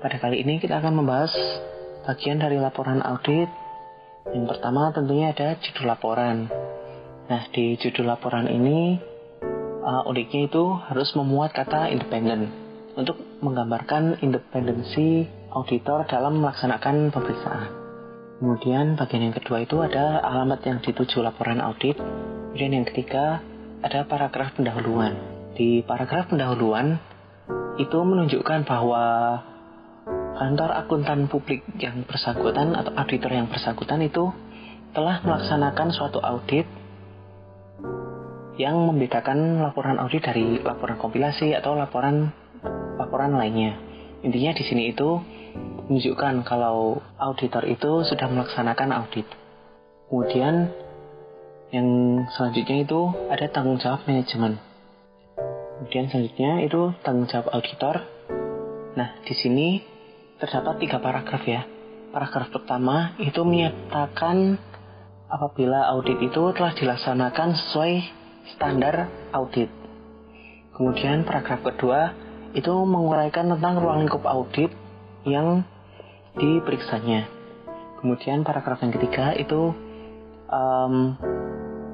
Pada kali ini kita akan membahas bagian dari laporan audit. Yang pertama tentunya ada judul laporan. Nah, di judul laporan ini uh, uniknya itu harus memuat kata independen untuk menggambarkan independensi auditor dalam melaksanakan pemeriksaan. Kemudian bagian yang kedua itu ada alamat yang dituju laporan audit. Kemudian yang ketiga ada paragraf pendahuluan. Di paragraf pendahuluan itu menunjukkan bahwa kantor akuntan publik yang bersangkutan atau auditor yang bersangkutan itu telah melaksanakan suatu audit yang membedakan laporan audit dari laporan kompilasi atau laporan laporan lainnya. Intinya di sini itu menunjukkan kalau auditor itu sudah melaksanakan audit. Kemudian yang selanjutnya itu ada tanggung jawab manajemen. Kemudian selanjutnya itu tanggung jawab auditor. Nah, di sini terdapat tiga paragraf ya. Paragraf pertama itu menyatakan apabila audit itu telah dilaksanakan sesuai standar audit. Kemudian paragraf kedua itu menguraikan tentang ruang lingkup audit yang diperiksanya. Kemudian paragraf yang ketiga itu um,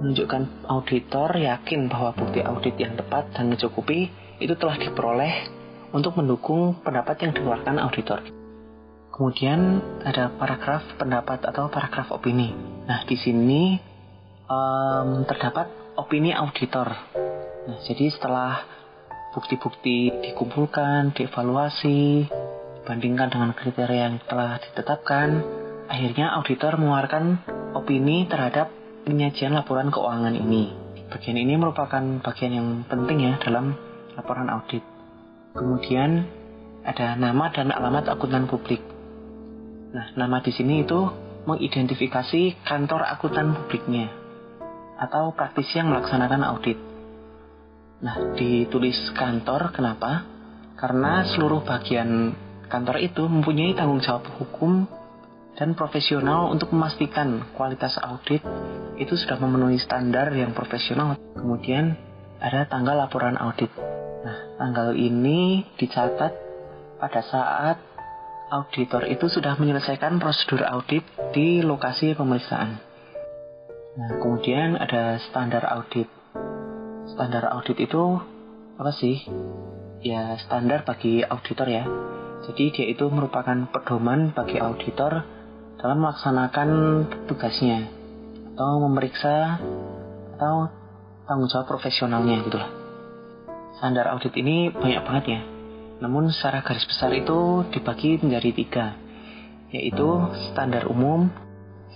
menunjukkan auditor yakin bahwa bukti audit yang tepat dan mencukupi itu telah diperoleh untuk mendukung pendapat yang dikeluarkan auditor. Kemudian ada paragraf pendapat atau paragraf opini. Nah, di sini um, terdapat opini auditor. Nah, jadi setelah bukti-bukti dikumpulkan, dievaluasi, dibandingkan dengan kriteria yang telah ditetapkan, akhirnya auditor mengeluarkan opini terhadap penyajian laporan keuangan ini. Bagian ini merupakan bagian yang penting ya dalam laporan audit. Kemudian ada nama dan alamat akuntan publik. Nah, nama di sini itu mengidentifikasi kantor akuntan publiknya atau praktisi yang melaksanakan audit. Nah, ditulis kantor kenapa? Karena seluruh bagian kantor itu mempunyai tanggung jawab hukum dan profesional untuk memastikan kualitas audit itu sudah memenuhi standar yang profesional. Kemudian ada tanggal laporan audit. Nah, tanggal ini dicatat pada saat auditor itu sudah menyelesaikan prosedur audit di lokasi pemeriksaan. Nah, kemudian ada standar audit. Standar audit itu apa sih? Ya, standar bagi auditor ya. Jadi dia itu merupakan pedoman bagi auditor dalam melaksanakan tugasnya atau memeriksa atau tanggung jawab profesionalnya gitu lah. Standar audit ini banyak banget ya. Namun secara garis besar itu dibagi menjadi tiga, yaitu standar umum,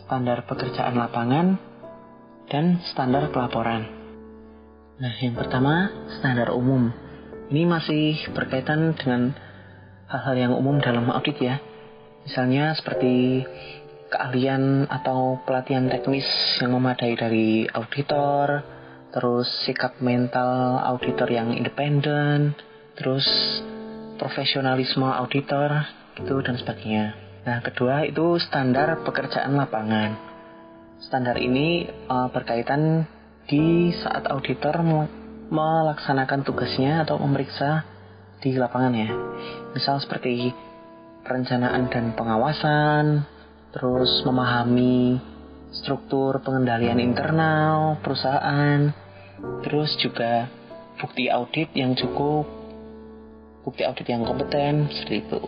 standar pekerjaan lapangan, dan standar pelaporan. Nah, yang pertama, standar umum. Ini masih berkaitan dengan hal-hal yang umum dalam audit ya. Misalnya seperti keahlian atau pelatihan teknis yang memadai dari auditor, terus sikap mental auditor yang independen, terus profesionalisme auditor gitu dan sebagainya. Nah, kedua itu standar pekerjaan lapangan. Standar ini uh, berkaitan di saat auditor melaksanakan tugasnya atau memeriksa di lapangan ya. Misal seperti perencanaan dan pengawasan, terus memahami struktur pengendalian internal perusahaan, terus juga bukti audit yang cukup bukti audit yang kompeten seperti itu.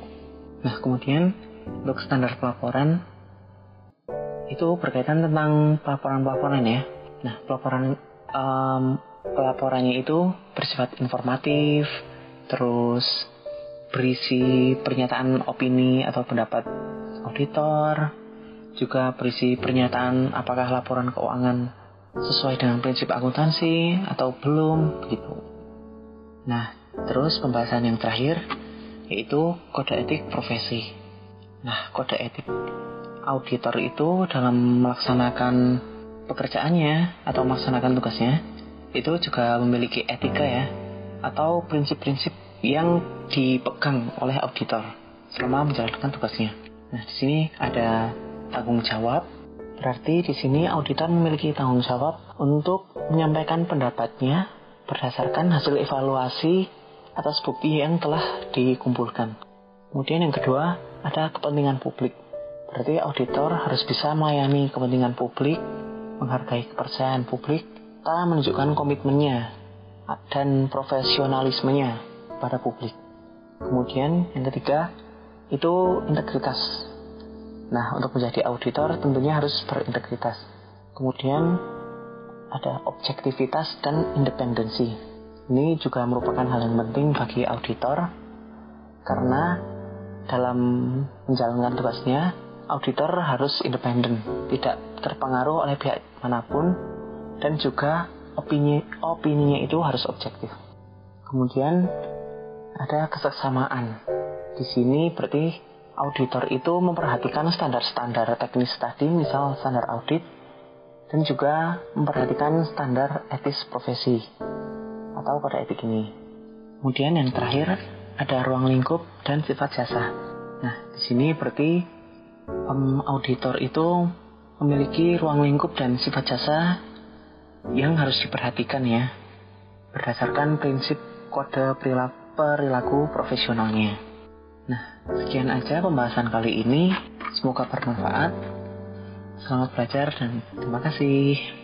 Nah kemudian untuk standar pelaporan itu berkaitan tentang pelaporan-pelaporan ya. Nah pelaporan um, pelaporannya itu bersifat informatif, terus berisi pernyataan opini atau pendapat auditor, juga berisi pernyataan apakah laporan keuangan sesuai dengan prinsip akuntansi atau belum gitu. Nah, Terus pembahasan yang terakhir yaitu kode etik profesi. Nah, kode etik auditor itu dalam melaksanakan pekerjaannya atau melaksanakan tugasnya itu juga memiliki etika ya atau prinsip-prinsip yang dipegang oleh auditor selama menjalankan tugasnya. Nah, di sini ada tanggung jawab. Berarti di sini auditor memiliki tanggung jawab untuk menyampaikan pendapatnya berdasarkan hasil evaluasi atas bukti yang telah dikumpulkan. Kemudian yang kedua, ada kepentingan publik. Berarti auditor harus bisa melayani kepentingan publik, menghargai kepercayaan publik, serta menunjukkan komitmennya dan profesionalismenya pada publik. Kemudian yang ketiga, itu integritas. Nah, untuk menjadi auditor tentunya harus berintegritas. Kemudian ada objektivitas dan independensi. Ini juga merupakan hal yang penting bagi auditor karena dalam menjalankan tugasnya auditor harus independen, tidak terpengaruh oleh pihak mana pun dan juga opini opininya itu harus objektif. Kemudian ada kesesamaan. Di sini berarti auditor itu memperhatikan standar-standar teknis tadi, misal standar audit, dan juga memperhatikan standar etis profesi atau kode etik ini. Kemudian yang terakhir ada ruang lingkup dan sifat jasa. Nah, di sini berarti um, auditor itu memiliki ruang lingkup dan sifat jasa yang harus diperhatikan ya, berdasarkan prinsip kode perilaku, perilaku profesionalnya. Nah, sekian aja pembahasan kali ini. Semoga bermanfaat. Selamat belajar dan terima kasih.